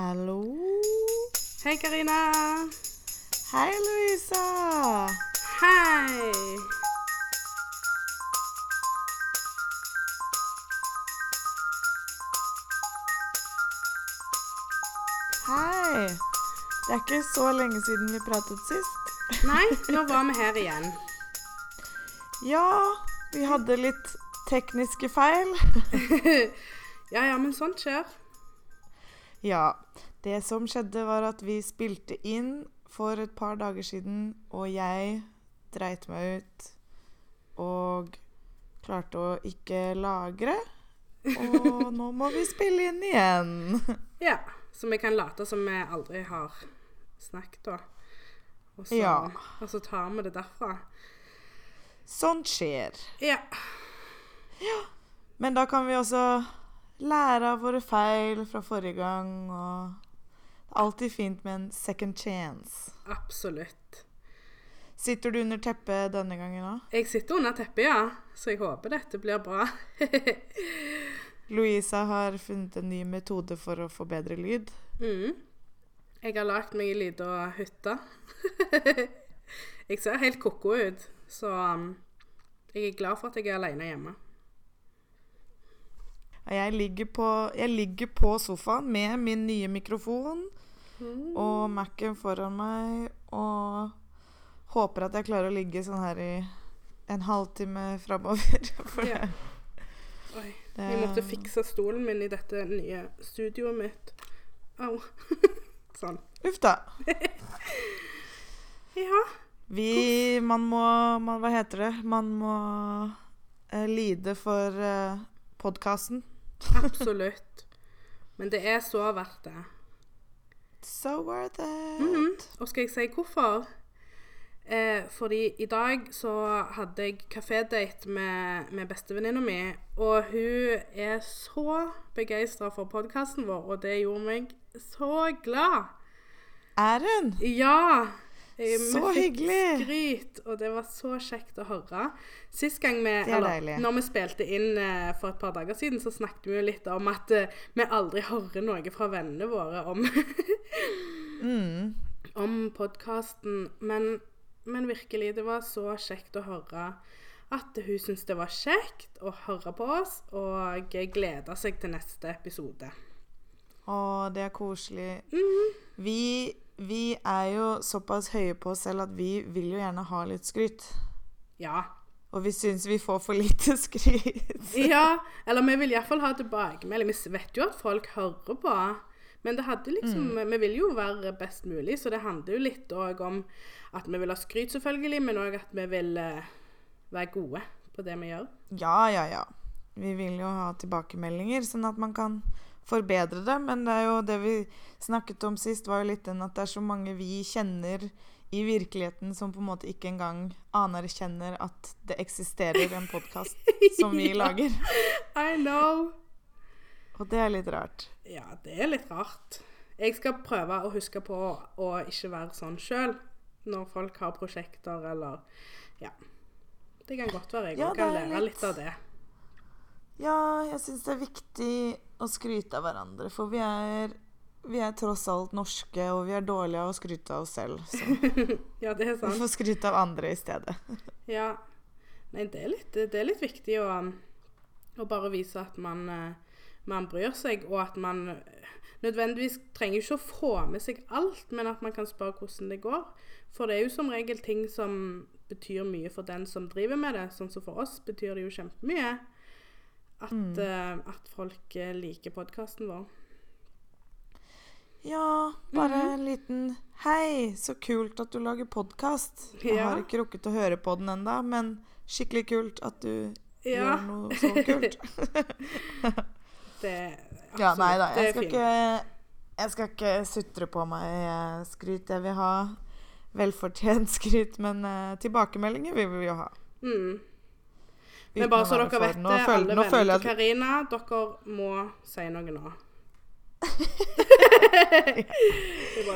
Hallo. Hei, Karina. Hei, Louisa. Hei. Hei. Det er ikke så lenge siden vi pratet sist. Nei, nå var vi her igjen. Ja, vi hadde litt tekniske feil. Ja, ja, men sånt skjer. Ja. Det som skjedde, var at vi spilte inn for et par dager siden, og jeg dreit meg ut og klarte å ikke lagre. Og nå må vi spille inn igjen. Ja, så vi kan late som vi aldri har snakket, da. Og så, Ja. og så tar vi det derfra. Sånt skjer. Ja. Men da kan vi også lære av våre feil fra forrige gang, og det er alltid fint med en second chance. Absolutt. Sitter du under teppet denne gangen òg? Jeg sitter under teppet, ja, så jeg håper dette blir bra. Louisa har funnet en ny metode for å få bedre lyd. mm. Jeg har lagd meg ei lita hytte. jeg ser helt ko-ko ut, så um, jeg er glad for at jeg er alene hjemme. Og Jeg ligger på, jeg ligger på sofaen med min nye mikrofon og Mac-en foran meg og håper at jeg klarer å ligge sånn her i en halvtime framover. For Ja. Oi. det Jeg måtte fikse stolen min i dette nye studioet mitt. Au. sånn. Uff da. Ja. Vi Man må man, Hva heter det? Man må eh, lide for uh, podkasten. Absolutt. Men det er så verdt det. So worth it. Mhm. Og skal jeg si hvorfor? Eh, fordi i dag så hadde jeg kafédate med, med bestevenninna mi, og hun er så begeistra for podkasten vår, og det gjorde meg så glad. Er hun? Ja! Eh, vi Så fikk hyggelig. Skryt, og det var så kjekt å høre. Sist gang vi, er deilig. når vi spilte inn eh, for et par dager siden, så snakket vi jo litt om at eh, vi aldri hører noe fra vennene våre om, Mm. om podkasten. Men, men virkelig, det var så kjekt å høre at hun syntes det var kjekt å høre på oss, og gleder seg til neste episode. Å, det er koselig. Mm. Vi, vi er jo såpass høye på oss selv at vi vil jo gjerne ha litt skryt. Ja. Og vi syns vi får for lite skryt. Ja, eller vi vil iallfall ha tilbakemelding. Vi vet jo at folk hører på. Men det hadde liksom, vi vil jo være best mulig, så det handler jo litt òg om at vi vil ha skryt, selvfølgelig, men òg at vi vil eh, være gode på det vi gjør. Ja, ja, ja. Vi vil jo ha tilbakemeldinger, sånn at man kan forbedre det. Men det er jo det vi snakket om sist, var jo litt den at det er så mange vi kjenner i virkeligheten som på en måte ikke engang anerkjenner at det eksisterer en podkast som vi lager. I know. Og det er litt rart. Ja, det er litt rart. Jeg skal prøve å huske på å ikke være sånn sjøl når folk har prosjekter eller Ja. Det kan godt være jeg Ja, kan lære litt- litt av det. Ja, jeg syns det er viktig å skryte av hverandre, for vi er, vi er tross alt norske, og vi er dårlige av å skryte av oss selv. Så Ja, det er vi får skryte av andre i stedet. Ja. Nei, det er litt, det er litt viktig å, å bare vise at man, eh, man bryr seg, og at man eh, nødvendigvis trenger ikke å få med seg alt, men at man kan spørre hvordan det går. For det er jo som regel ting som betyr mye for den som driver med det. Sånn som for oss betyr det jo kjempemye at, Mm. uh, at folk eh, liker podkasten vår. Ja, bare Mhm. en liten Hei, så kult at du lager podkast. Jeg Ja. har ikke rukket å høre på den enda, men skikkelig kult at du Ja, gjør noe så kult. det ja, nei da, absolutt, jeg er skal ikke Jeg skal ikke sutre på meg eh, skryt. Jeg vil ha velfortjent skryt, men uh, tilbakemeldinger vil vi jo ha. Mm. Men bare så dere vet det, alle venner føler til Karina, dere må si noe nå.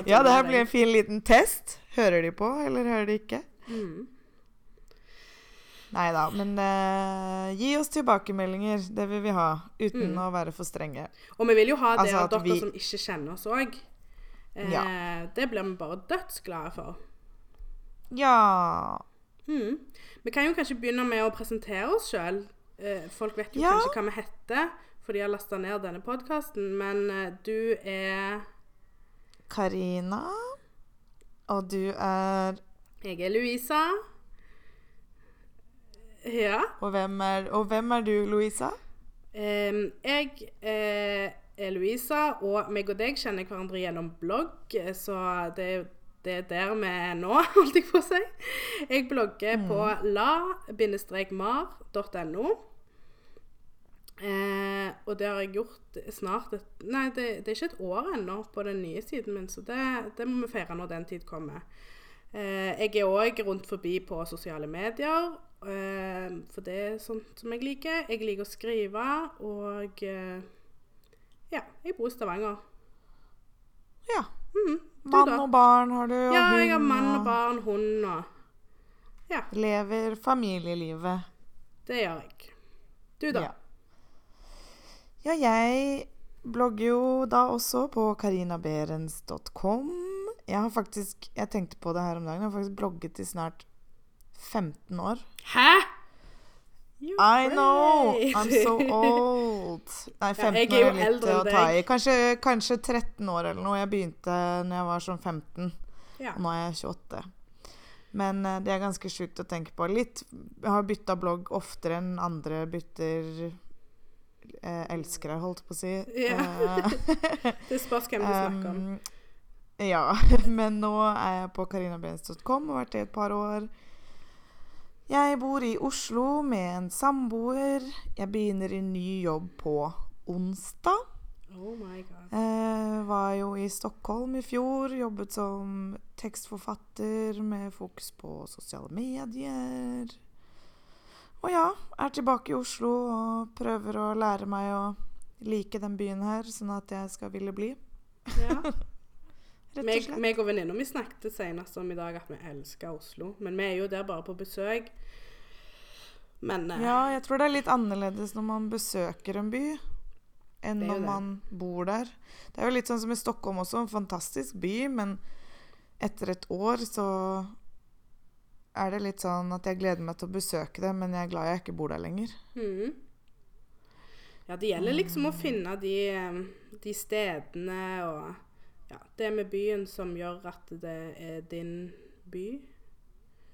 Ja, det her blir en fin liten test. Hører de på, eller hører de ikke? mm. Nei da, men uh, gi oss tilbakemeldinger. Det vil vi ha. Uten Mm. å være for strenge. Og vi vil jo ha det Altså av dere vi- som ikke kjenner oss òg. Eh, Ja. Det blir vi bare dødsglade for. Ja Mm. Vi kan jo kanskje begynne med å presentere oss sjøl. Eh, folk vet jo Ja. kanskje hva vi heter, for de har lasta ned denne podkasten. Men eh, du er Karina. Og du er Jeg er Louisa. Ja. Og hvem er, og hvem er du, Louisa? Um, jeg eh, er Louisa, og meg og deg kjenner hverandre gjennom blogg, så det, er- det er der vi er nå, holdt jeg på å si. Jeg blogger på la-mar.no. Eh, og det har jeg gjort snart et, Nei, det, det er ikke et år ennå på den nye siden min, så det, det må vi feire når den tid kommer. Eh, jeg er òg rundt forbi på sosiale medier, eh, for det er sånt som jeg liker. Jeg liker å skrive, og eh, ja, jeg bor i Stavanger. Ja. Mhm. Du Mann og barn har du, og Ja, jeg har mann og barn, hund og Ja, Lever familielivet. det gjør jeg. Du, da? Ja. ja, jeg blogger jo da også på karinaberens.com. Jeg har faktisk Jeg tenkte på det her om dagen. Jeg har faktisk blogget i snart 15 år. Hæ?! I know! I'm so old. Nei, 15 jeg er er litt eldre å ta i. Kanskje, kanskje 13 år eller noe. Jeg begynte når jeg var sånn 15. Ja. Nå er jeg 28. Men eh, det er ganske sjukt å tenke på. Litt Jeg har bytta blogg oftere enn andre bytter eh, elskere, holdt på å si. Ja. Eh, Det spørs hvem du snakker om. um, ja. Men nå er jeg på karinabrens.com og har vært det et par år. Jeg bor i Oslo med en samboer. Jeg begynner i ny jobb på onsdag. Oh my god. Eh, var jo i Stockholm i fjor. Jobbet som tekstforfatter med fokus på sosiale medier. Og ja, er tilbake i Oslo og prøver å lære meg å like den byen her, sånn at jeg skal ville bli. Ja. Rett og slett. meg og venninna mi snakket senest om i dag at vi elsker Oslo. Men vi er jo der bare på besøk. Men eh, Ja, jeg tror det er litt annerledes når man besøker en by, enn når det. man bor der. Det er jo litt sånn som i Stockholm også, en fantastisk by, men etter et år så er det litt sånn at jeg gleder meg til å besøke det, men jeg er glad jeg ikke bor der lenger. Mm. Ja, det gjelder liksom å finne de, eh, de stedene og ja, det med byen som gjør at det er din by.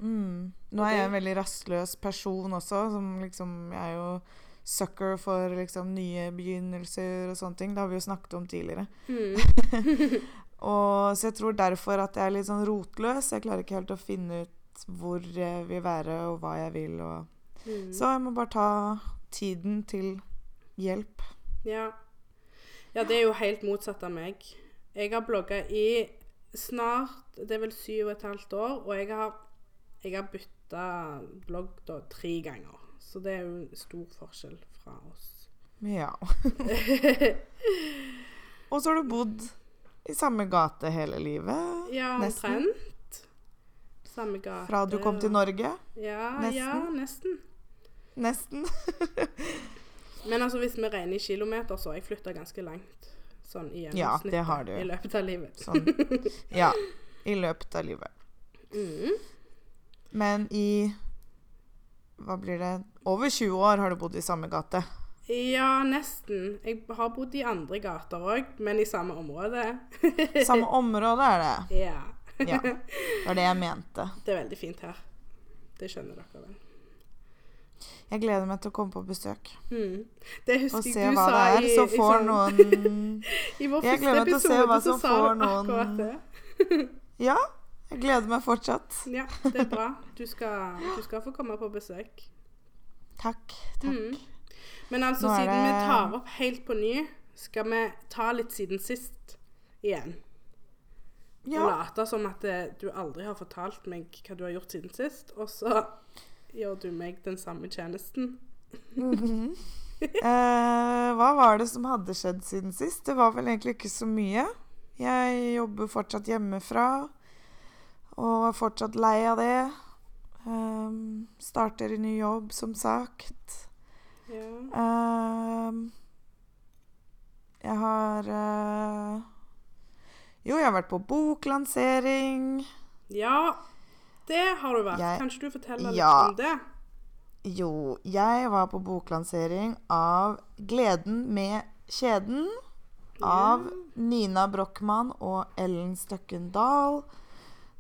Mm. Nå er jeg en veldig rastløs person også, som liksom Jeg er jo sucker for liksom nye begynnelser og sånne ting. Det har vi jo snakket om tidligere. Mm. Og, så jeg tror derfor at jeg er litt sånn rotløs. Jeg klarer ikke helt å finne ut hvor jeg vil være, og hva jeg vil. Og. mm. Så jeg må bare ta tiden til hjelp. Ja. ja, det er jo helt motsatt av meg. Jeg har blogga i snart Det er vel syv og et halvt år, og jeg har, jeg har bytta blogg da tre ganger. Så det er jo en stor forskjell fra oss. Ja. og så har du bodd i samme gate hele livet. Ja, Nesten. omtrent. Samme gate. Fra du kom til Norge. Ja, Nesten. ja, nesten. Nesten. Men altså, hvis vi regner i kilometer, så har jeg flytta ganske langt. Sånn i Ja, gjennomsnitt det i løpet av livet. Sånn. Ja. I løpet av livet. Mm. Men i Hva blir det? Over 20 år har du bodd i samme gate. Ja, nesten. Jeg har bodd i andre gater òg, men i samme område. Samme område er det. Ja. Ja. Det var det jeg mente. Det er veldig fint her. Det skjønner dere vel. Jeg gleder meg til å komme på besøk Mm. Det husker jeg du hva sa det er i, som i får sånn- noen I vår Jeg første se episode hva så sa du akkurat noen- det. Ja, jeg gleder meg fortsatt. Ja, det er bra. Du skal, du skal få komme på besøk. Takk. Takk. Mm. Men altså, er siden vi tar opp helt på ny, skal vi ta litt siden sist igjen. Og Ja. late som at eh, du aldri har fortalt meg hva du har gjort siden sist, og så gjør du meg den samme tjenesten. Mhm. eh, hva var det som hadde skjedd siden sist? Det var vel egentlig ikke så mye. Jeg jobber fortsatt hjemmefra og er fortsatt lei av det. Um, starter i ny jobb, som sagt. Ja. Um, jeg har uh, Jo, jeg har vært på boklansering. ja, det har du vært. Jeg- Kan ikke du fortelle litt Ja. om det? Jo, jeg var på boklansering av 'Gleden med kjeden' av Nina Brochmann og Ellen Støkken Dahl.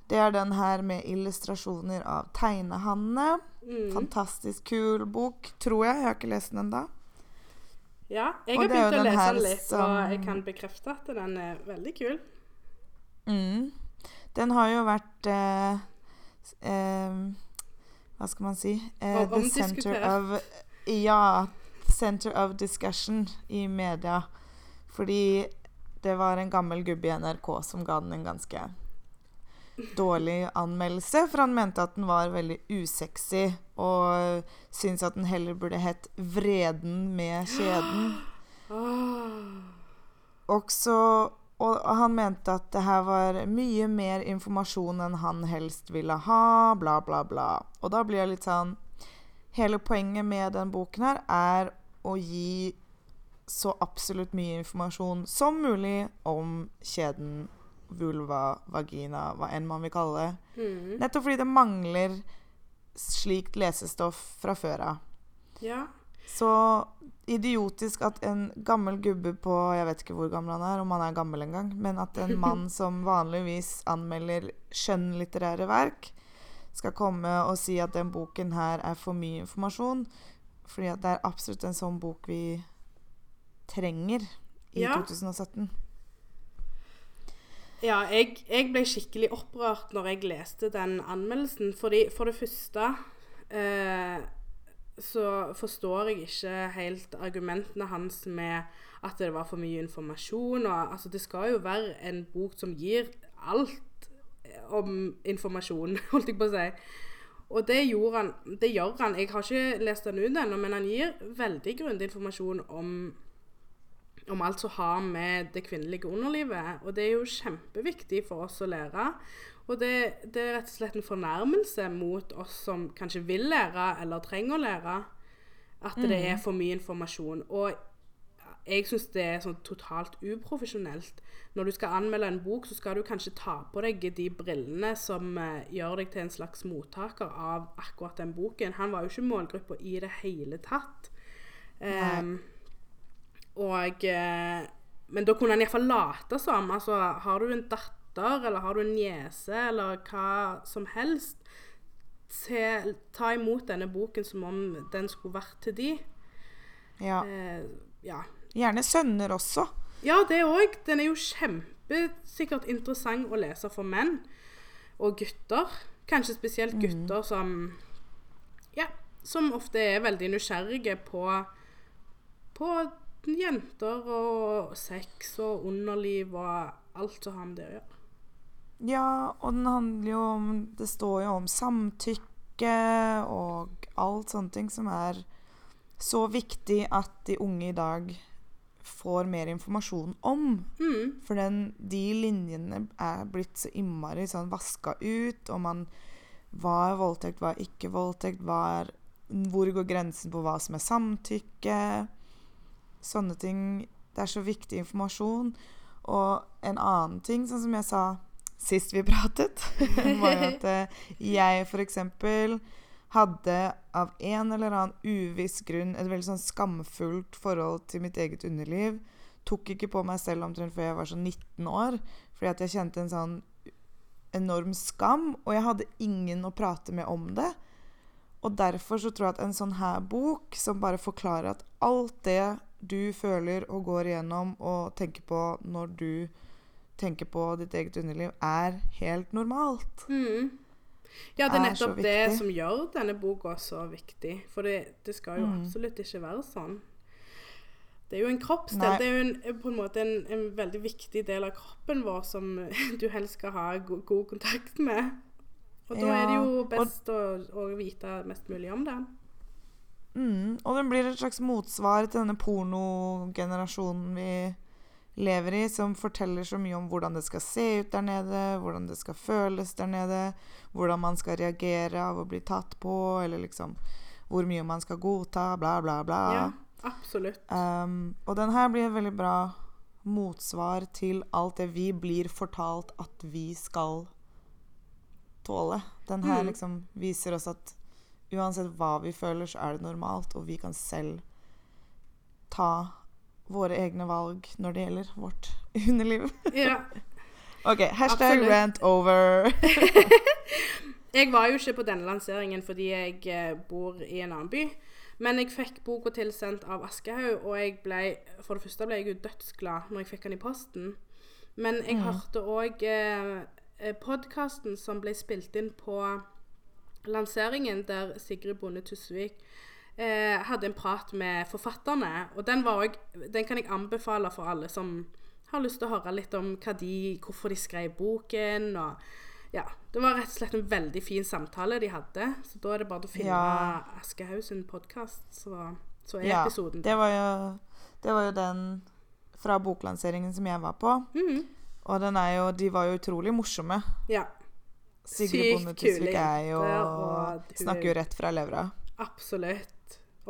Det er den her med illustrasjoner av Tegnehanne. Mm. Fantastisk kul bok, tror jeg. Jeg har ikke lest den ennå. Ja, jeg har begynt å lese den litt, som- og jeg kan bekrefte at den er veldig kul. Mm. Den har jo vært eh, Hva skal man si? Eh, the center of Ja. Center of discussion i media. Fordi det var en gammel gubbe i NRK som ga den en ganske dårlig anmeldelse. For han mente at den var veldig usexy, og syntes at den heller burde hett 'Vreden med kjeden'. Og Også, og han mente at det her var mye mer informasjon enn han helst ville ha, bla, bla, bla. Og da blir jeg litt sånn Hele poenget med den boken her er å gi så absolutt mye informasjon som mulig om kjeden, vulva, vagina, hva enn man vil kalle det. Mm. Nettopp fordi det mangler slikt lesestoff fra før av. Ja. Så idiotisk at en gammel gubbe på Jeg vet ikke hvor gammel han er, om han er gammel engang, men at en mann som vanligvis anmelder skjønnlitterære verk, skal komme og si at den boken her er for mye informasjon. Fordi at det er absolutt en sånn bok vi trenger i Ja. 2017. Ja, jeg, jeg ble skikkelig opprørt når jeg leste den anmeldelsen. Fordi for det første eh, så forstår jeg ikke helt argumentene hans med at det var for mye informasjon. Og, altså, det skal jo være en bok som gir alt om informasjon, holdt jeg på å si. Og det, han, det gjør han. Jeg har ikke lest den ut ennå, men han gir veldig grundig informasjon om om alt som har med det kvinnelige underlivet. Og det er jo kjempeviktig for oss å lære. Og det, det er rett og slett en fornærmelse mot oss som kanskje vil lære, eller trenger å lære, at det er for mye informasjon. Og jeg syns det er sånn totalt uprofesjonelt. Når du skal anmelde en bok, så skal du kanskje ta på deg de brillene som eh, gjør deg til en slags mottaker av akkurat den boken. Han var jo ikke målgruppa i det hele tatt. Um, og eh, Men da kunne han iallfall late som. Altså, har du en datter, eller har du en niese, eller hva som helst, se, ta imot denne boken som om den skulle vært til de. Ja. Eh, ja. Gjerne sønner også. ja, det òg. Den er jo kjempesikkert interessant å lese for menn og gutter. Kanskje spesielt gutter som Ja, som ofte er veldig nysgjerrige på på jenter og sex og underliv og alt som har med det å gjøre. Ja, og den handler jo om Det står jo om samtykke og alt sånne ting som er så viktig at de unge i dag får mer informasjon om. Mm. For den, de linjene er blitt så innmari sånn vaska ut, og man Hva er voldtekt, hva er ikke voldtekt? Hva er, hvor går grensen på hva som er samtykke? Sånne ting. Det er så viktig informasjon. Og en annen ting, sånn som jeg sa sist vi pratet, var jo at eh, jeg f.eks. hadde av en eller annen uviss grunn et veldig sånn skamfullt forhold til mitt eget underliv. Tok ikke på meg selv omtrent før jeg var sånn 19 år, fordi at jeg kjente en sånn enorm skam, og jeg hadde ingen å prate med om det. Og derfor så tror jeg at en sånn her bok, som bare forklarer at alt det du føler og går igjennom og tenker på når du tenker på ditt eget underliv, er helt normalt. Mm. Ja, det er er nettopp det som gjør denne boka så viktig. For det, det skal jo Mm. absolutt ikke være sånn. Det er jo en kroppsdel. Nei. Det er jo en, på en måte en, en veldig viktig del av kroppen vår som du helst skal ha god, god kontakt med. Og da er det jo jo og- best å, å vite mest mulig om det. Mm, og den blir et slags motsvar til denne pornogenerasjonen vi lever i, som forteller så mye om hvordan det skal se ut der nede, hvordan det skal føles der nede, hvordan man skal reagere av å bli tatt på, eller liksom hvor mye man skal godta, bla, bla, bla. Ja, absolutt. Um, og den her blir et veldig bra motsvar til alt det vi blir fortalt at vi skal tåle. Den her Mm. liksom viser oss at uansett hva vi føler, så er det normalt, og vi kan selv ta våre egne valg når det gjelder vårt underliv. Ja. OK, hashtag Absolutt. rant over. Jeg var jo ikke på denne lanseringen fordi jeg eh, bor i en annen by. Men jeg fikk boka tilsendt av Aschehoug, og jeg ble, for det første ble jeg jo dødsglad når jeg fikk den i posten. Men jeg Mm. hørte òg eh, podkasten som ble spilt inn på lanseringen, der Sigrid Bonde Tusvik eh, hadde en prat med forfatterne. Og den, var også, den kan jeg anbefale for alle som har lyst til å høre litt om de, hvorfor de skrev boken. og ja, Det var rett og slett en veldig fin samtale de hadde. Så da er det bare å finne Ja. Aschehoug sin podkast, så, så er Ja, episoden det var jo, det var jo den fra boklanseringen som jeg var på. Mhm. Og den er jo, de var jo utrolig morsomme. Ja, Sigrid Bonde Tusvik er jo og, og Snakker jo rett fra levra. absolutt.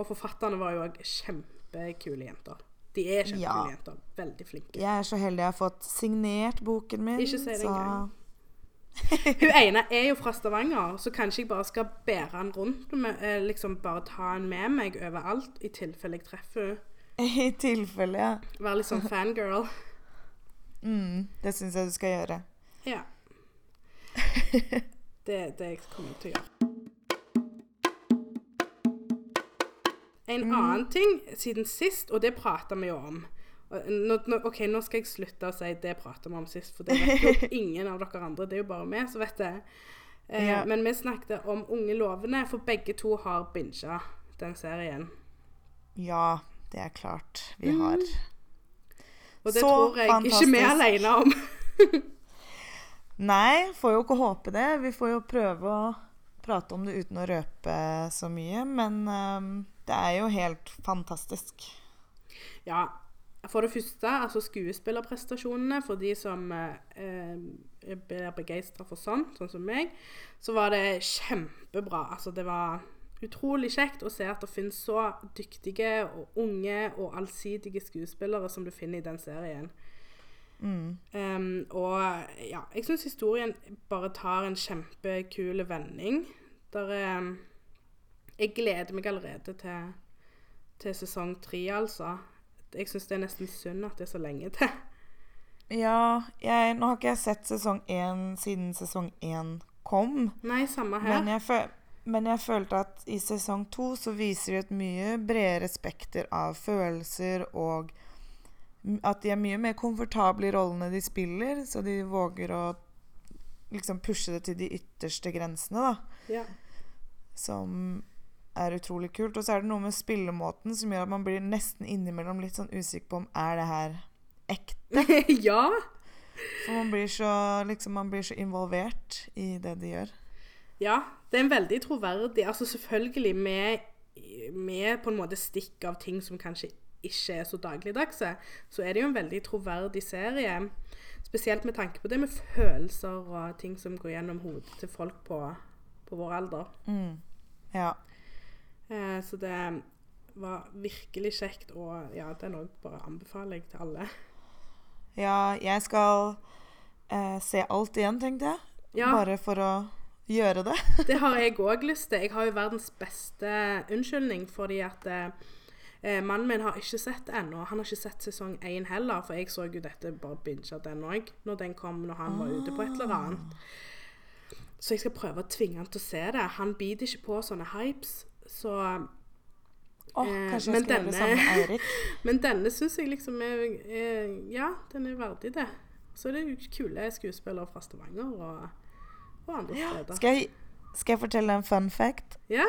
Og forfatterne var jo òg kjempekule jenter. De er kjempekule Ja. jenter. Veldig flinke. Jeg er så heldig jeg har fått signert boken min. Ikke si det så engang. Hun ene er jo fra Stavanger, så kanskje jeg bare skal bære den rundt. Med, eh, liksom Bare ta den med meg overalt i tilfelle jeg treffer henne. I tilfelle, ja. Være litt sånn fangirl. Mm, det syns jeg du skal gjøre. Ja. Det, det kommer jeg til å gjøre. En Mm. annen ting siden sist, og det prata vi jo om nå, nå, OK, nå skal jeg slutte å si 'det prata vi om sist', for det vet jo ingen av dere andre. Det er jo bare vi som vet det. Eh, Ja. Men vi snakket om Unge lovende, for begge to har binga den serien. Ja, det er klart vi har. Og det Så tror jeg ikke vi er aleine om. Nei, får jo ikke håpe det. Vi får jo prøve å prate om det uten å røpe så mye. Men ehm, det er jo helt fantastisk. Ja, for det første, altså skuespillerprestasjonene, for de som eh, eh, blir begeistra for sånt, sånn som meg, så var det kjempebra. Altså, det var utrolig kjekt å se at det finnes så dyktige og unge og allsidige skuespillere som du finner i den serien. Mm. Um, og ja, jeg syns historien bare tar en kjempekul vending. Der er Jeg gleder meg allerede til, til sesong tre, altså. Jeg syns det er nesten synd at det er så lenge til. Ja, jeg, nå har ikke jeg sett sesong én siden sesong én kom. Nei, samme her. Men jeg, føl men jeg følte at i sesong to så viser de et mye bredere spekter av følelser, og at de er mye mer komfortable i rollene de spiller, så de våger å liksom pushe det til de ytterste grensene, da. Ja. Som er utrolig kult. Og så er det noe med spillemåten som gjør at man blir nesten innimellom litt sånn usikker på om er det her ekte. ja. For man blir så, liksom, man blir så involvert i det de gjør. Ja, det er en veldig troverdig Altså selvfølgelig med, med på en måte stikk av ting som kanskje ikke er så dagligdagse, så er det jo en veldig troverdig serie. Spesielt med tanke på det med følelser og ting som går gjennom hodet til folk på, på vår alder. Mm. Ja. Eh, så det var virkelig kjekt, og ja, den òg bare anbefaler jeg til alle. Ja, jeg skal eh, se alt igjen, tenkte jeg. Ja. Bare for å gjøre det. Det har jeg òg lyst til. Jeg har jo verdens beste unnskyldning fordi at eh, eh, mannen min har ikke sett det ennå. Han har ikke sett sesong én heller, for jeg så jo dette bare bincha den òg når den kom når han var ute på et eller annet. Så jeg skal prøve å tvinge han til å se det. Han biter ikke på sånne hypes, så Eh, kanskje men jeg skal gjøre det samme med Eirik. Men denne syns jeg liksom er, er Ja, den er verdig det. Så det er jo kule skuespillere fra Stavanger og, og andre steder. Skal jeg, skal jeg fortelle en fun fact? Ja.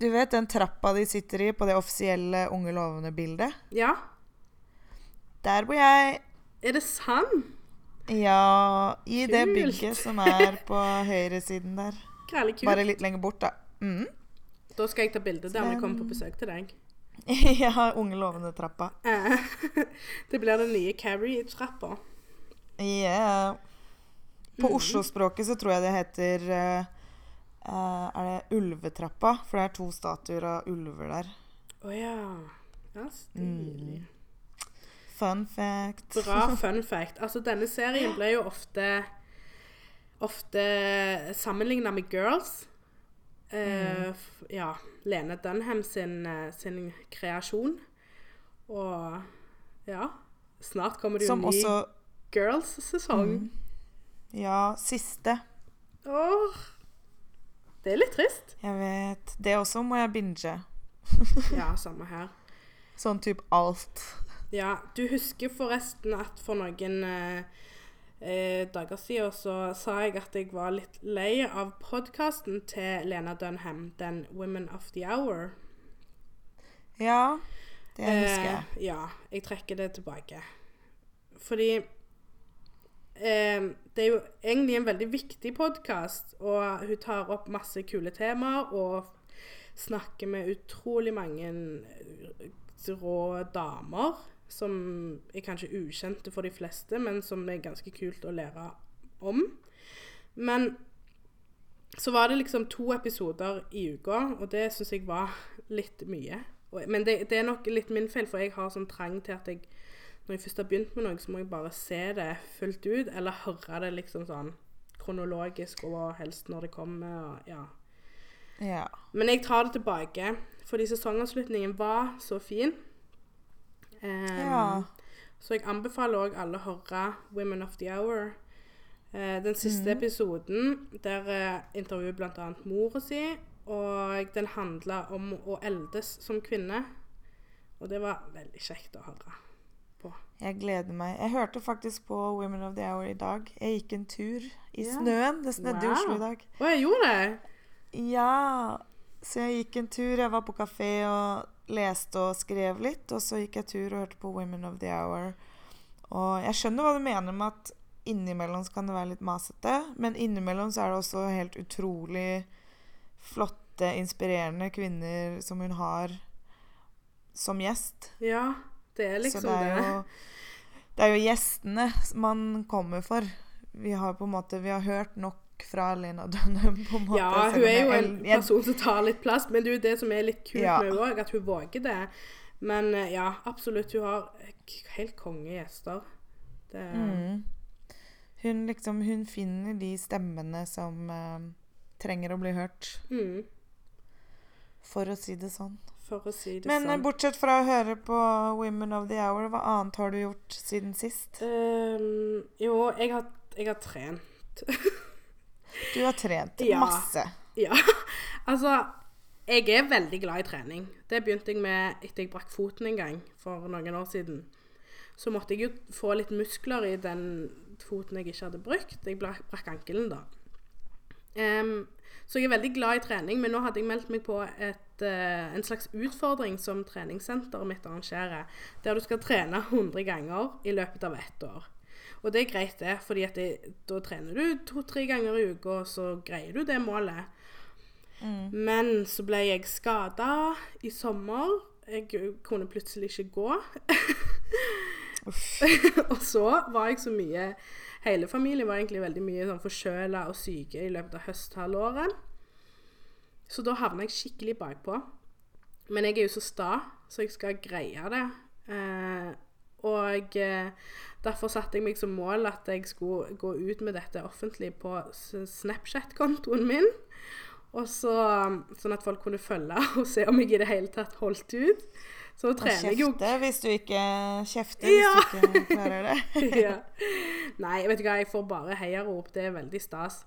Du vet den trappa de sitter i på det offisielle Unge lovende-bildet? Ja. Der bor jeg. Er det sant? Ja, i det bygget som er på høyresiden der. Kult. Bare litt lenger bort, da. Mm. Da skal jeg ta bilde der vi kommer på besøk til deg. ja, Unge lovende-trappa. Eh, det blir den nye Carrie-trappa. Yeah. På mm. Oslo-språket så tror jeg det heter eh, eh, Er det Ulvetrappa? For det er to statuer av ulver der. Å ja. Ja, stilig. Mm. Fun fact. Bra fun fact. Altså, denne serien ble jo ofte ofte sammenligna med Girls. Eh, ja. Lene Dunham sin, eh, sin kreasjon. Og ja Snart kommer det jo Som ny også Girls-sesong. Mm. Ja, siste. Åh, det er litt trist. Jeg vet. Det også må jeg binge. Ja, samme her. Sånn type alt. Ja, du husker forresten at for noen eh, eh, dager siden så sa jeg at jeg var litt lei av podkasten til Lena Dunham, den 'Women of the Hour'. Ja, det husker jeg. Eh, ja, jeg trekker det tilbake. Fordi eh, det er jo egentlig en veldig viktig podkast, og hun tar opp masse kule temaer og snakker med utrolig mange eh, rå damer som er kanskje ukjente for de fleste, men som er ganske kult å lære om. Men så var det liksom to episoder i uka, og det syns jeg var litt mye. Men det, det er nok litt min feil, for jeg har sånn trang til at jeg når jeg først har begynt med noe, så må jeg bare se det fullt ut, eller høre det liksom sånn kronologisk, og helst når det kommer, og ja. Ja. Men jeg tar det tilbake, fordi sesongavslutningen var så fin. Em, ja. Så jeg anbefaler òg alle å høre Women of the Hour. Uh, den siste mm. episoden, der uh, intervjuer bl.a. mora si, og den handla om å eldes som kvinne. Og det var veldig kjekt å høre. Jeg gleder meg. Jeg hørte faktisk på Women of the Hour i dag. Jeg gikk en tur i yeah. snøen. Det snødde i Oslo i dag. Å, jeg gjorde det? Ja, så jeg gikk en tur. Jeg var på kafé og leste og skrev litt. Og så gikk jeg tur og hørte på Women of the Hour. Og jeg skjønner hva du mener med at innimellom så kan det være litt masete. Men innimellom så er det også helt utrolig flotte, inspirerende kvinner som hun har som gjest. Ja, det er liksom det er, jo, det er jo gjestene man kommer for. Vi har på en måte Vi har hørt nok fra Lena Dunham. på en måte. Ja, hun er jo en person som tar litt plass, men det er jo det som er litt kult Ja. med henne òg, at hun våger det. Men eh, ja, absolutt. Hun har helt helt kongegjester. Det Mm. Hun liksom Hun finner de stemmene som uh, trenger å bli hørt, mm, for å si det sånn. Si det Men eh, sånn. bortsett fra å høre på Women of the Hour, hva annet har du gjort siden sist? Um, jo, jeg har, jeg har trent. Du har trent Ja. masse. Ja. altså, jeg er veldig glad i trening. Det begynte jeg med etter jeg brakk foten en gang for noen år siden. Så måtte jeg jo få litt muskler i den foten jeg ikke hadde brukt. Jeg brakk ankelen da. Um, så jeg er veldig glad i trening, men nå hadde jeg meldt meg på et, uh, en slags utfordring som treningssenteret mitt arrangerer, der du skal trene 100 ganger i løpet av ett år. Og det er greit, det, fordi at det, da trener du to-tre ganger i uka, og så greier du det målet. Mm. Men så ble jeg skada i sommer. Jeg kunne plutselig ikke gå. Og så var jeg så mye Hele familien var egentlig veldig mye sånn forkjøla og syke i løpet av høsthalvåret. Så da havna jeg skikkelig bakpå. Men jeg er jo så sta, så jeg skal greie det. Eh, og eh, derfor satte jeg meg som mål at jeg skulle gå ut med dette offentlig på Snapchat-kontoen min. Og så, sånn at folk kunne følge og se om jeg i det hele tatt holdt ut. Så trener jeg jo kjefte hvis du ikke Kjefte Ja. hvis du ikke klarer det. ja. Nei, vet du hva, jeg får bare heiarop. Det er veldig stas.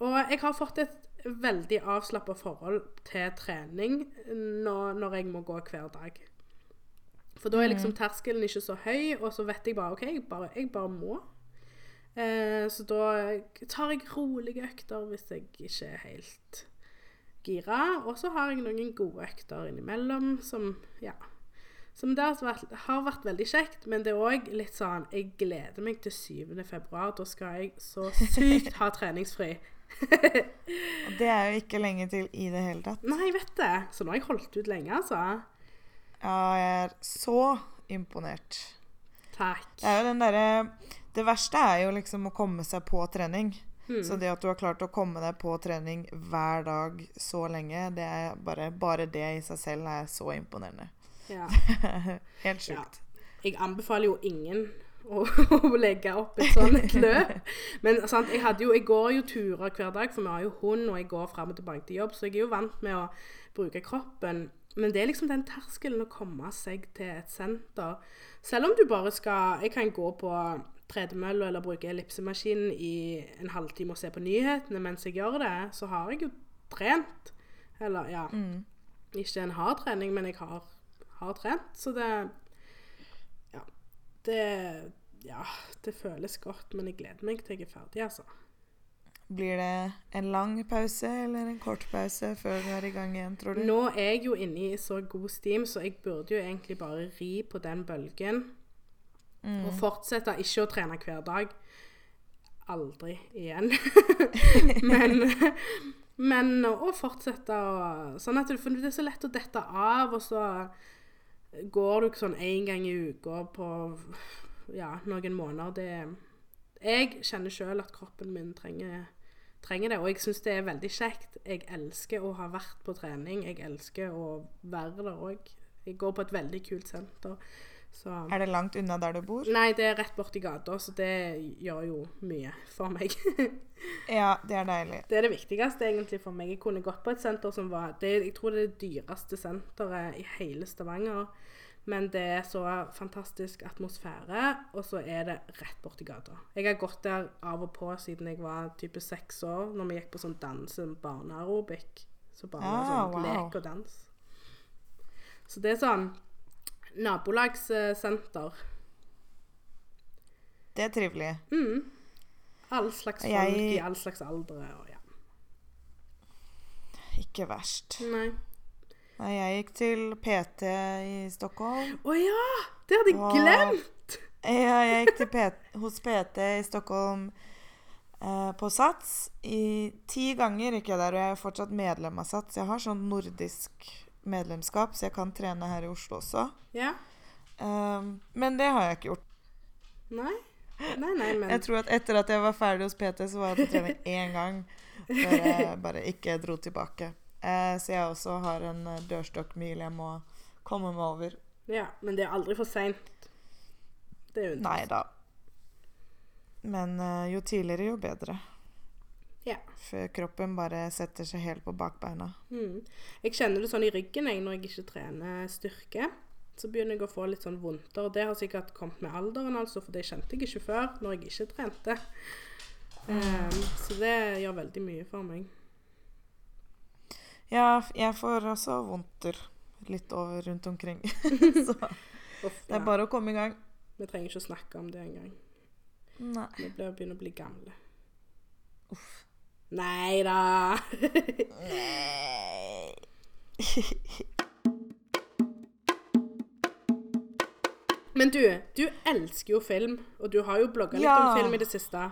Og jeg har fått et veldig avslappa forhold til trening når, når jeg må gå hver dag. For da er liksom terskelen ikke så høy, og så vet jeg bare OK, jeg bare, jeg bare må. Eh, så da tar jeg rolige økter hvis jeg ikke er helt gira. Og så har jeg noen gode økter innimellom som ja, som det har vært, har vært veldig kjekt, men det er òg litt sånn Jeg gleder meg til 7. februar. Da skal jeg så sykt ha treningsfri. Og det er jo ikke lenge til i det hele tatt. Nei, jeg vet det. Så nå har jeg holdt ut lenge, altså. Ja, jeg er så imponert. Takk. Det er jo den derre Det verste er jo liksom å komme seg på trening. Mm. Så det at du har klart å komme deg på trening hver dag så lenge, det er bare, bare det i seg selv er så imponerende. Ja. Helt sjukt. Jeg anbefaler jo ingen å, å legge opp et sånt løp. Men sant, jeg, jo, jeg går jo turer hver dag, for vi har jo hund, og jeg går fram og tilbake til jobb, så jeg er jo vant med å bruke kroppen. Men det er liksom den terskelen å komme seg til et senter. Selv om du bare skal Jeg kan gå på tredemølla eller bruke ellipsemaskinen i en halvtime og se på nyhetene mens jeg gjør det, så har jeg jo trent. Eller ja Mm. Ikke en hard trening, men jeg har, har trent. Så det Ja. Det Ja, det føles godt, men jeg gleder meg til jeg er ferdig, altså. Blir det en lang pause eller en kort pause før du er i gang igjen, tror du? Nå er jeg jo inne i så god steam, så jeg burde jo egentlig bare ri på den bølgen. Mm. Og fortsette ikke å trene hver dag. Aldri igjen. men, men å fortsette å Sånn at du, for det er så lett å dette av, og så går du ikke sånn én gang i uka på ja, noen måneder. Det Jeg kjenner sjøl at kroppen min trenger, trenger det, og jeg syns det er veldig kjekt. Jeg elsker å ha vært på trening. Jeg elsker å være der òg. Jeg går på et veldig kult senter. Så Er det langt unna der du bor? Nei, det er rett borti gata, så det gjør jo mye for meg. Ja, det er deilig. det er det viktigste egentlig for meg. Jeg kunne gått på et senter som var det, Jeg tror det er det dyreste senteret i hele Stavanger. Men det er så fantastisk atmosfære, og så er det rett borti gata. Jeg har gått der av og på siden jeg var type seks år, når vi gikk på sånn danse barneaerobic. Så bare Ah, sånn wow. lek og dans. Så det er sånn nabolagssenter. Det er trivelig. Mm. All slags folk Jeg- i all slags aldre og ja. Ikke verst. Nei. Nei, jeg gikk til PT i Stockholm. Å ja! Det hadde jeg og... glemt! Ja, jeg gikk PT, hos PT i Stockholm eh, på Sats. I ti ganger gikk jeg der, og jeg er fortsatt medlem av Sats. Jeg har sånn nordisk medlemskap, så jeg kan trene her i Oslo også. Ja. Um, men det har jeg ikke gjort. Nei. Nei, nei, men Jeg tror at etter at jeg var ferdig hos PT, så var jeg på trening én gang. Før jeg bare ikke dro tilbake. Eh, så jeg også har en eh, dørstokkmil jeg må komme meg over. Ja, men det er aldri for seint. Det er jo Nei da. Men eh, jo tidligere, jo bedre. Ja. Før kroppen bare setter seg helt på bakbeina. Mm. Jeg kjenner det sånn i ryggen jeg, når jeg ikke trener styrke. Så begynner jeg å få litt sånn vondter. Og det har sikkert kommet med alderen, altså, for det kjente jeg ikke før når jeg ikke trente. Um, så det gjør veldig mye for meg. Ja, jeg får også vondter litt over rundt omkring. så Uff, det er ja. bare å komme i gang. Vi trenger ikke å snakke om det engang. Nei. Vi blir- begynner å bli gamle. Uff. Nei da! Nei. Men du, du elsker jo film, og du har jo blogga litt Ja. om film i det siste.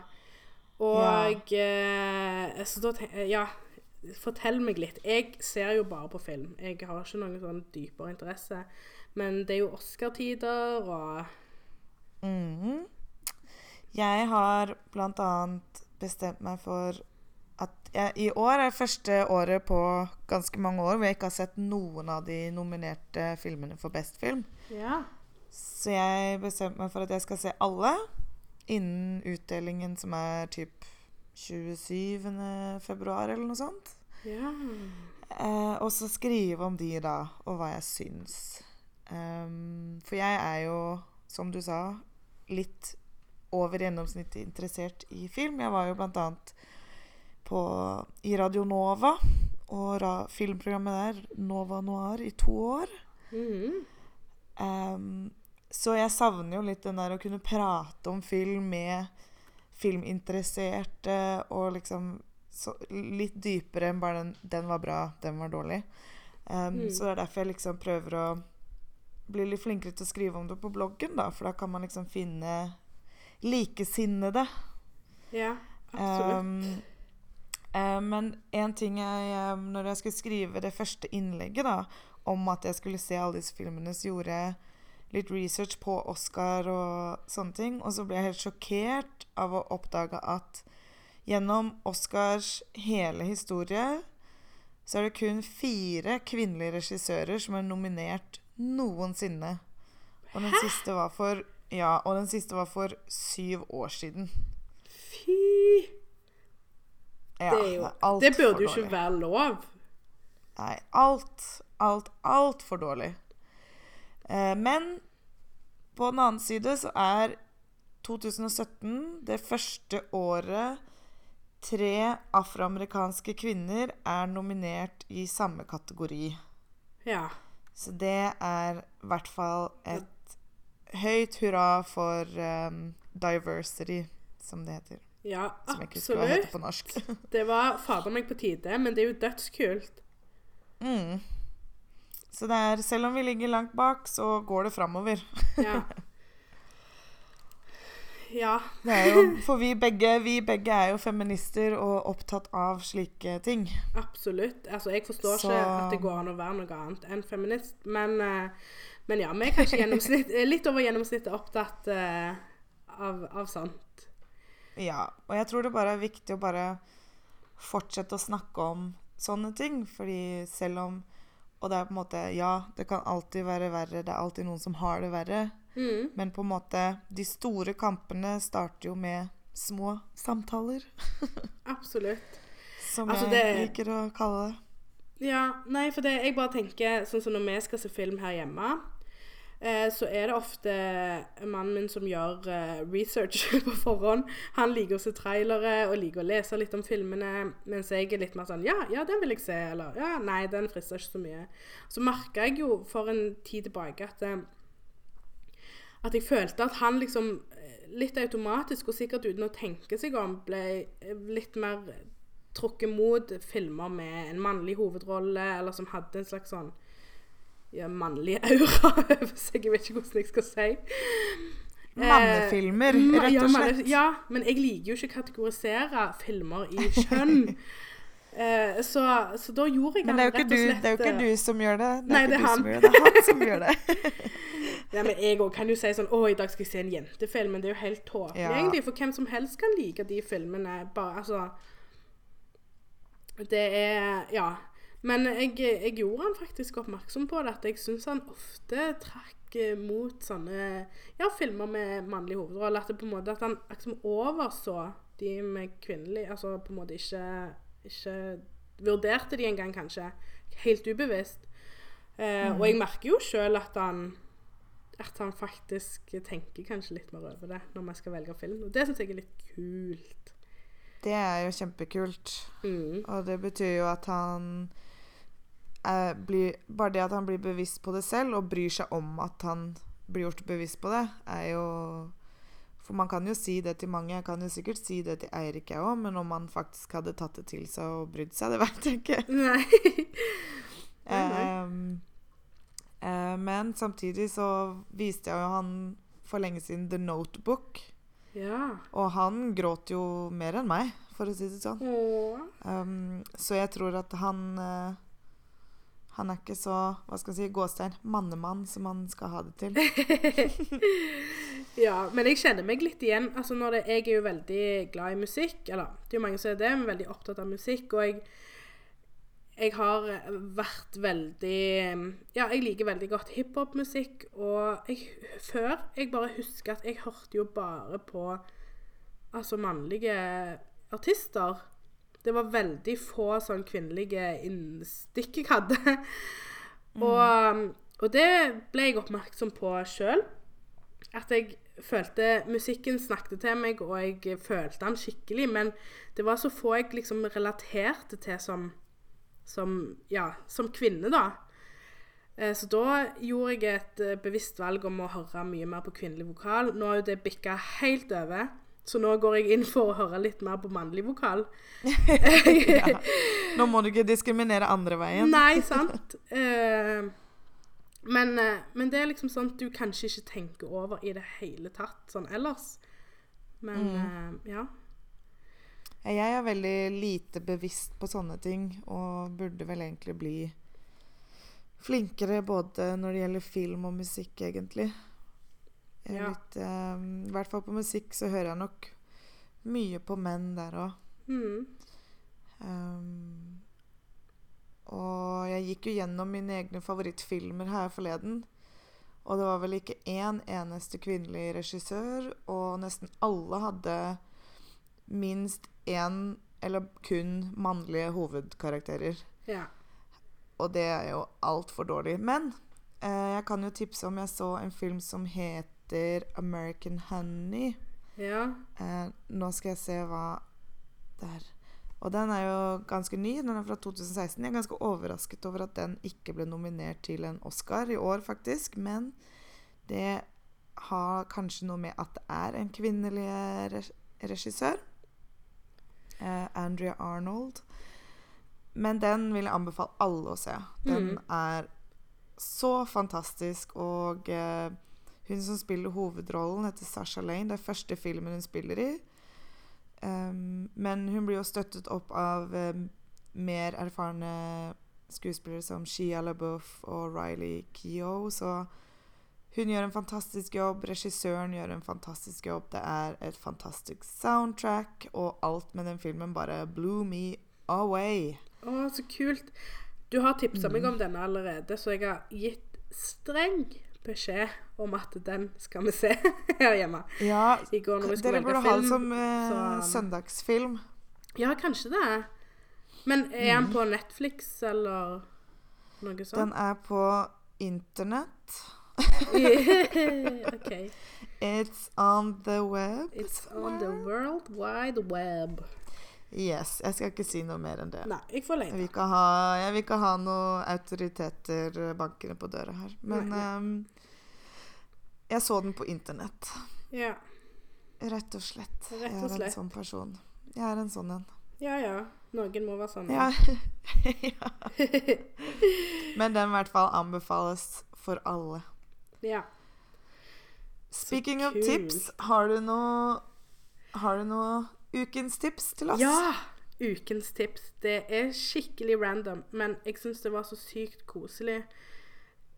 Og ja. så da tenk- Ja, fortell meg litt. Jeg ser jo bare på film. Jeg har ikke noen sånn dypere interesse. Men det er jo Oscar-tider, og Mhm. Jeg har blant annet bestemt meg for at jeg, i år er første året på ganske mange år hvor jeg ikke har sett noen av de nominerte filmene for best film. Ja. Så jeg bestemte meg for at jeg skal se alle innen utdelingen som er typ 27. februar eller noe sånt. ja. Eh, og så skrive om de da, og hva jeg syns. Um, for jeg er jo, som du sa, litt over gjennomsnittet interessert i film. Jeg var jo blant annet på, i Radio Nova og ra, filmprogrammet der, Nova Noir, i to år. Mm. Um, så jeg savner jo litt den der å kunne prate om film med filminteresserte, og liksom så, litt dypere enn bare den 'den var bra, den var dårlig'. Um, Mm. Så det er derfor jeg liksom prøver å bli litt flinkere til å skrive om det på bloggen, da, for da kan man liksom finne likesinnede. ja. Absolutt. Um, um, men en ting jeg, eh, når jeg skulle skrive det første innlegget da, om at jeg skulle se alle disse filmene, så gjorde jeg litt research på Oscar og sånne ting. Og så ble jeg helt sjokkert av å oppdage at gjennom Oscars hele historie så er det kun fire kvinnelige regissører som er nominert noensinne. Og den siste var for Ja, og den siste var for syv år siden. Fy Ja, Det, er jo, er det burde jo ikke være lov. Nei, alt, alt, altfor dårlig. Eh, men på den annen side så er 2017 det første året tre afroamerikanske kvinner er nominert i samme kategori. Ja. Så det er i hvert fall et høyt hurra for um, diversity, som det heter. Ja, absolutt. på norsk. Det var fader meg på tide, men det er jo dødskult. mm. Så det er, selv om vi ligger langt bak, så går det framover. Ja. Ja. Jo, for vi begge, vi begge er jo feminister og opptatt av slike ting. Absolutt. Altså, jeg forstår Så- ikke at det går an å være noe annet enn feminist, men, eh, men ja, vi er kanskje eh, litt over gjennomsnittet opptatt eh, av, av sånt. Ja, og jeg tror det bare er viktig å bare fortsette å snakke om sånne ting, fordi selv om Og det er på en måte Ja, det kan alltid være verre, det er alltid noen som har det verre, Mm. men på en måte De store kampene starter jo med små samtaler, Absolutt. som Altså, jeg det- liker å kalle det. Ja, nei, for det, jeg bare tenker Sånn som når vi skal se film her hjemme, eh, så er det ofte mannen min som gjør eh, research på forhånd. Han liker å se trailere og liker å lese litt om filmene, mens jeg er litt mer sånn Ja, ja, den vil jeg se. Eller ja, nei, den frister ikke så mye. Så merka jeg jo for en tid tilbake at eh, at jeg følte at han liksom litt automatisk, og sikkert uten å tenke seg om, ble litt mer trukket mot filmer med en mannlig hovedrolle, eller som hadde en slags sånn ja, mannlig aura over seg. Jeg vet ikke hvordan jeg skal si. Mannefilmer, eh, rett ja, og slett. Ja, men jeg liker jo ikke å kategorisere filmer i kjønn. Eh, så, så da gjorde jeg Men det og slett det er jo ikke eh, du som gjør det. Det er Nei, det er han. som gjør det. Det er han som gjør det. Ja, men jeg òg kan jo si sånn Å, i dag skal jeg se en jentefilm. Men det er jo helt tåpelig, Ja. egentlig. For hvem som helst kan like de filmene. Bare, altså Det er Ja. Men jeg, jeg gjorde han faktisk oppmerksom på det, at jeg syns han ofte trakk eh, mot sånne ja, filmer med mannlig hovedrolle. At det på en måte at han liksom overså de med kvinnelig Altså på en måte ikke, ikke vurderte de engang, kanskje. Helt ubevisst. Eh, Og jeg merker jo sjøl at han at han faktisk tenker kanskje litt mer over det når vi skal velge film. Og det syns jeg er litt kult. Det er jo kjempekult. Mm. Og det betyr jo at han eh, blir Bare det at han blir bevisst på det selv, og bryr seg om at han blir gjort bevisst på det, er jo For man kan jo si det til mange. Jeg kan jo sikkert si det til Eirik, jeg òg, men om han faktisk hadde tatt det til seg og brydd seg, det vet jeg ikke. Nei. Ehm, eh, men samtidig så viste jeg jo han for lenge siden The Notebook, Ja. og han gråt jo mer enn meg, for å si det sånn. Um, så jeg tror at han eh, Han er ikke så hva skal jeg si, gåstein mannemann som han skal ha det til. Ja, men jeg kjenner meg litt igjen. Altså det, jeg er jo veldig glad i musikk. Eller det er jo mange som er det, men veldig opptatt av musikk. Og jeg, jeg har vært veldig Ja, jeg liker veldig godt hiphop-musikk. Og jeg, før jeg bare husker at jeg hørte jo bare på altså mannlige artister. Det var veldig få sånn kvinnelige innstikk jeg hadde. Og, og det ble jeg oppmerksom på sjøl. At jeg følte musikken snakket til meg, og jeg følte den skikkelig. Men det var så få jeg liksom relaterte til som, som, ja, som kvinne, da. Eh, Så da gjorde jeg et eh, bevisst valg om å høre mye mer på kvinnelig vokal. Nå har jo det bikka helt over, så nå går jeg inn for å høre litt mer på mannlig vokal. ja. Nå må du ikke diskriminere andre veien. Nei, sant? Eh, men, eh, men det er liksom at du kanskje ikke tenker over i det hele tatt sånn ellers. Men Mm. eh, ja. Jeg er veldig lite bevisst på sånne ting, og burde vel egentlig bli flinkere både når det gjelder film og musikk, egentlig. Ja. litt, um, I hvert fall på musikk så hører jeg nok mye på menn der òg. Mm. Um, og jeg gikk jo gjennom mine egne favorittfilmer her forleden. Og det var vel ikke én eneste kvinnelig regissør, og nesten alle hadde minst én eller kun mannlige hovedkarakterer. Ja. Og det er jo altfor dårlig. Men eh, jeg kan jo tipse om jeg så en film som heter American Honey. Ja. Eh, nå skal jeg se hva Der. Og den er jo ganske ny. Den er fra 2016. Jeg er ganske overrasket over at den ikke ble nominert til en Oscar i år, faktisk. Men det har kanskje noe med at det er en kvinnelig regissør. Eh, Andrea Arnold. Men den vil jeg anbefale alle å se. Den mm. er så fantastisk, og eh, hun som spiller hovedrollen, heter Sasha Lane. Det er første filmen hun spiller i. Um, men hun blir jo støttet opp av um, mer erfarne skuespillere som Shia LaBeouf og Riley Keough, så hun gjør en fantastisk jobb. Regissøren gjør en fantastisk jobb. Det er et fantastisk soundtrack, og alt med den filmen bare blew me away. Å, så kult. Du har tipsa meg Mm. om denne allerede, så jeg har gitt streng beskjed om at den skal vi se her hjemme. Ja, I går når vi skulle dere velge burde ha det som eh, så- søndagsfilm. Ja, kanskje det. Men er han på Netflix eller noe sånt? Den er på internett. OK. It's on the web. It's on the world wide web. Yes. Jeg skal ikke si noe mer enn det. Nei, jeg får Jeg vil ikke ha, jeg vil ikke ha noe autoriteter bankende på døra her. Men Nei, ehm, jeg så den på internett. Ja. Rett og slett. Rett og Jeg er en sånn person. Jeg er en sånn en. ja ja. Noen må være sånn. Ja. ja. Men den i hvert fall anbefales for alle. ja. Speaking of tips, har du noe Har du noe ukens tips til oss? Ja! Ukens tips. Det er skikkelig random, men jeg syns det var så sykt koselig.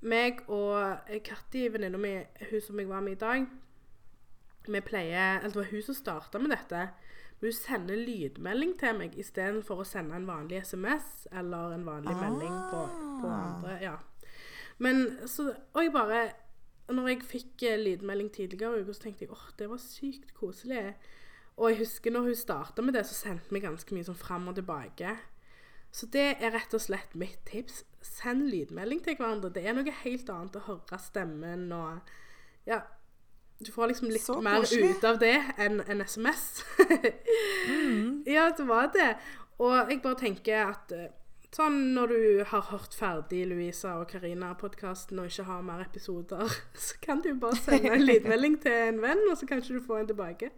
Meg og Katti, venninna mi, hun som jeg var med i dag, vi pleier Eller det var hun som starta med dette. Hun sender lydmelding til meg istedenfor å sende en vanlig SMS eller en vanlig melding på, på Ah. andre. Ja. Men så Og jeg bare Når jeg fikk eh, lydmelding tidligere i uka, så tenkte jeg åh, det var sykt koselig. Og jeg husker når hun starta med det, så sendte vi ganske mye sånn fram og tilbake. Så det er rett og slett mitt tips. Send lydmelding til hverandre. Det er noe helt annet å høre stemmen og Ja. Du får liksom litt Så mer ut av det enn en SMS. Mm. Ja, det var det. Og jeg bare tenker at eh, sånn når du har hørt ferdig Louisa og Karina-podkasten og ikke har mer episoder, så kan du bare sende en lydmelding til en venn, og så kanskje du får en tilbake.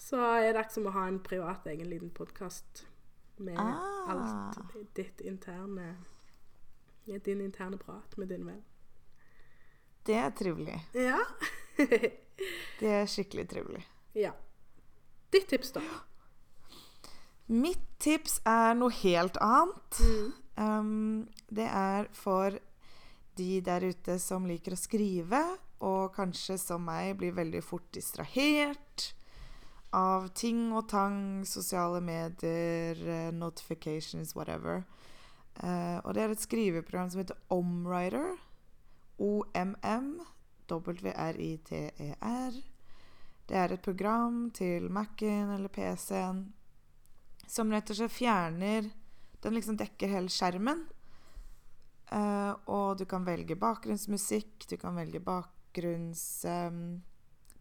Så er det akkurat som å ha en privat egen liten podkast med Ah. alt ditt interne Din interne prat med din venn. Det er trivelig. Ja. Det er skikkelig trivelig. ja. Ditt tips, da? Mitt tips er noe helt annet. Mm. Um, det er for de der ute som liker å skrive, og kanskje som meg blir veldig fort distrahert av ting og tang, sosiale medier, eh, notifications, whatever. Uh, og det er et skriveprogram som heter Omwriter. O-M-M-W-R-I-T-E-R. Det er et program til Mac-en eller PC-en som rett og slett fjerner Den liksom dekker hele skjermen. Uh, og du kan velge bakgrunnsmusikk, du kan velge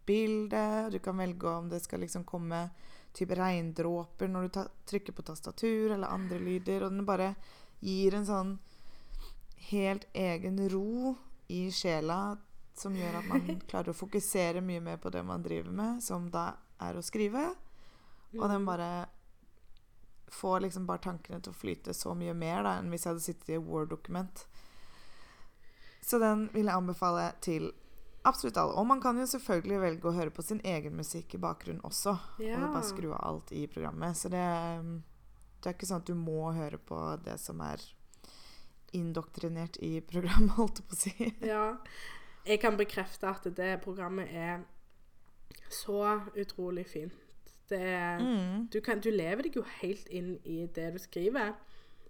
bakgrunnsbilde, du kan velge om det skal liksom komme type regndråper når du trykker på tastatur, eller andre lyder. Og den bare gir en sånn helt egen ro i sjela som gjør at man klarer å fokusere mye mer på det man driver med, som da er å skrive. Og den bare får liksom bare tankene til å flyte så mye mer da, enn hvis jeg hadde sittet i et Word-dokument. Så den vil jeg anbefale til absolutt alle. Og man kan jo selvfølgelig velge å høre på sin egen musikk i bakgrunnen også. Ja. Og bare skru av alt i programmet. Så det, det er ikke sånn at du må høre på det som er indoktrinert i programmet, holdt jeg på å si. Ja. Jeg kan bekrefte at det programmet er så utrolig fint. Det er Mm. du, kan, du lever deg jo helt inn i det du skriver.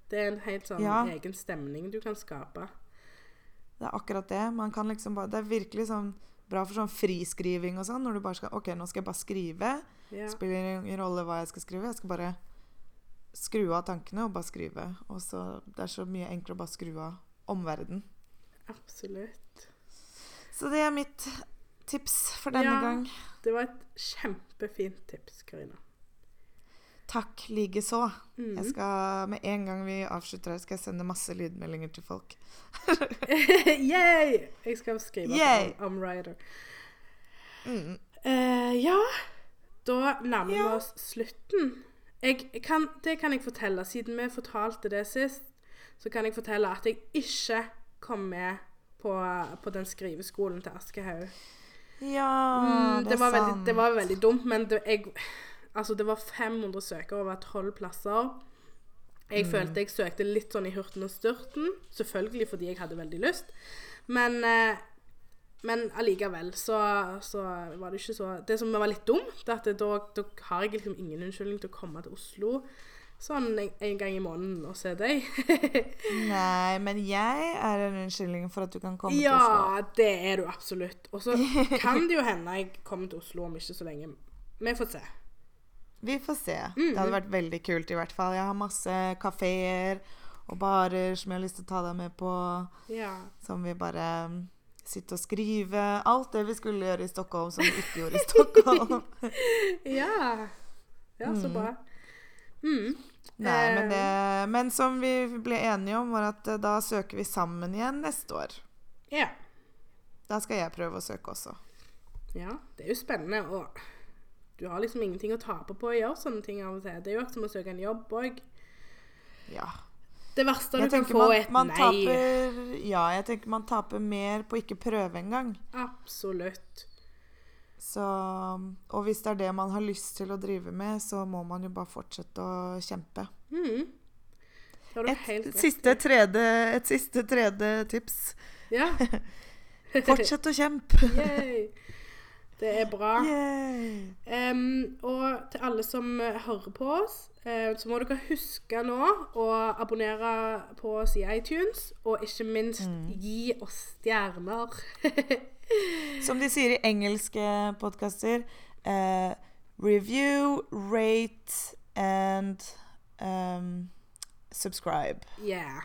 Det er en helt sånn Ja. egen stemning du kan skape. Det er akkurat det. Man kan liksom bare, det er virkelig sånn bra for sånn friskriving og sånn, når du bare skal OK, nå skal jeg bare skrive. Ja. Spiller ingen rolle hva jeg skal skrive. Jeg skal bare skru av tankene og bare skrive. Og så, Det er så mye enklere å bare skru av omverdenen. Absolutt. Så det er mitt tips for denne Ja. gang. Det var et kjempefint tips, Karina. Takk likeså. Mm. Jeg skal, med en gang vi avslutter her, skal jeg sende masse lydmeldinger til folk. Yay! Jeg skal skrive Yay! om, om Ryder. Mm. Uh, ja, da nærmer vi oss slutten. Kan, det kan jeg fortelle. Siden vi fortalte det sist, så kan jeg fortelle at jeg ikke kom med på, på den skriveskolen til Aschehoug. Ja, Mm, det, det, er var sant. veldig, det var veldig dumt, men det, jeg, altså, det var 500 søkere over 12 plasser. Jeg følte jeg søkte litt sånn i hurten og styrten. Selvfølgelig fordi jeg hadde veldig lyst. Men, eh, men allikevel så, så var det ikke så Det som var litt dumt, er at da, da har jeg liksom ingen unnskyldning til å komme til Oslo sånn en, en gang i måneden og se deg. Nei, men jeg er en unnskyldning for at du kan komme til Oslo. ja, det er du absolutt. Og så kan det jo hende jeg kommer til Oslo om ikke så lenge. Vi får se. Vi får se. Mm. Det hadde vært veldig kult i hvert fall. Jeg har masse kafeer og barer som jeg har lyst til å ta deg med på. Ja. Som vi bare sitter og skriver. Alt det vi skulle gjøre i Stockholm som vi ikke gjorde i Stockholm. Ja. Ja, så Mm. bra. Mm. Nei, Eh. men, det, men som vi ble enige om, var at eh, da søker vi sammen igjen neste år. Ja. Da skal jeg prøve å søke også. ja. Det er jo spennende, og du har liksom ingenting å tape på å gjøre sånne ting av og til. Det er jo som å søke en jobb òg. Ja. Det verste du kan få, er et man nei. taper Ja, jeg tenker man taper mer på ikke prøve engang. Absolutt. Så Og hvis det er det man har lyst til å drive med, så må man jo bare fortsette å kjempe. Mm. Et siste tredje, et siste tredje tips. Ja. Fortsett å kjempe. Det er bra. Um, og til alle som eh, hører på oss, uh, så må dere huske nå å abonnere på oss i iTunes, og ikke minst Mm. gi oss stjerner. Som de sier i engelske podkaster uh, Review, rate and um, subscribe. yeah.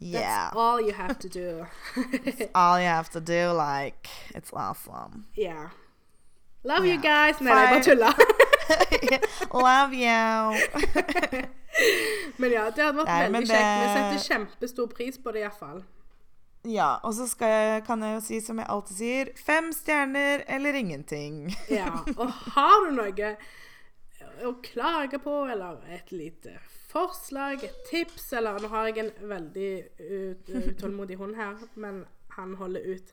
That's all you have to do. All you have to do, like It's awesome. yeah. Love you guys. Nei, jeg bare tulla. Love you. men ja, det hadde vært Nei, veldig men kjekt. Vi det- setter kjempestor pris på det iallfall. Ja, og så jeg, kan jeg jo si som jeg alltid sier, fem stjerner eller ingenting. Ja. Og har du noe å klage på, eller et lite forslag, tips, eller Nå har jeg en veldig utålmodig hund her, men han holder ut.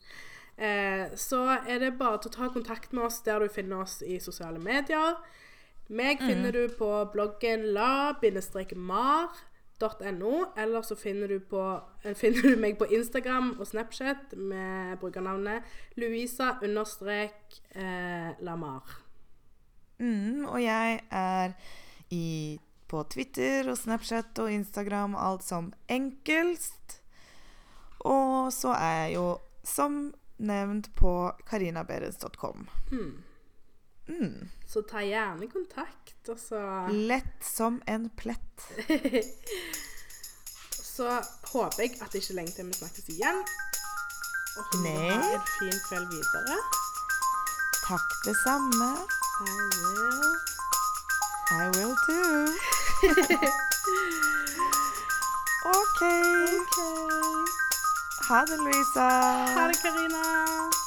Eh, så er det bare til å ta kontakt med oss der du finner oss i sosiale medier. Meg finner du på bloggen la-mar.no, eller så finner du, på, eh, finner du meg på Instagram og Snapchat med brukernavnet Louisa-lamar. Mm, og jeg er i, på Twitter og Snapchat og Instagram alt som enkelst. Og så er jeg jo som nevnt på karinaberens.com. Hmm. Mm. Så ta gjerne kontakt, og så Lett som en plett. Så håper jeg at det ikke er lenge til vi snakkes igjen. Og Nei. ha en fin kveld videre. Takk det samme. I will. I will too. OK. OK. Ha det, Louisa. Ha det, Karina.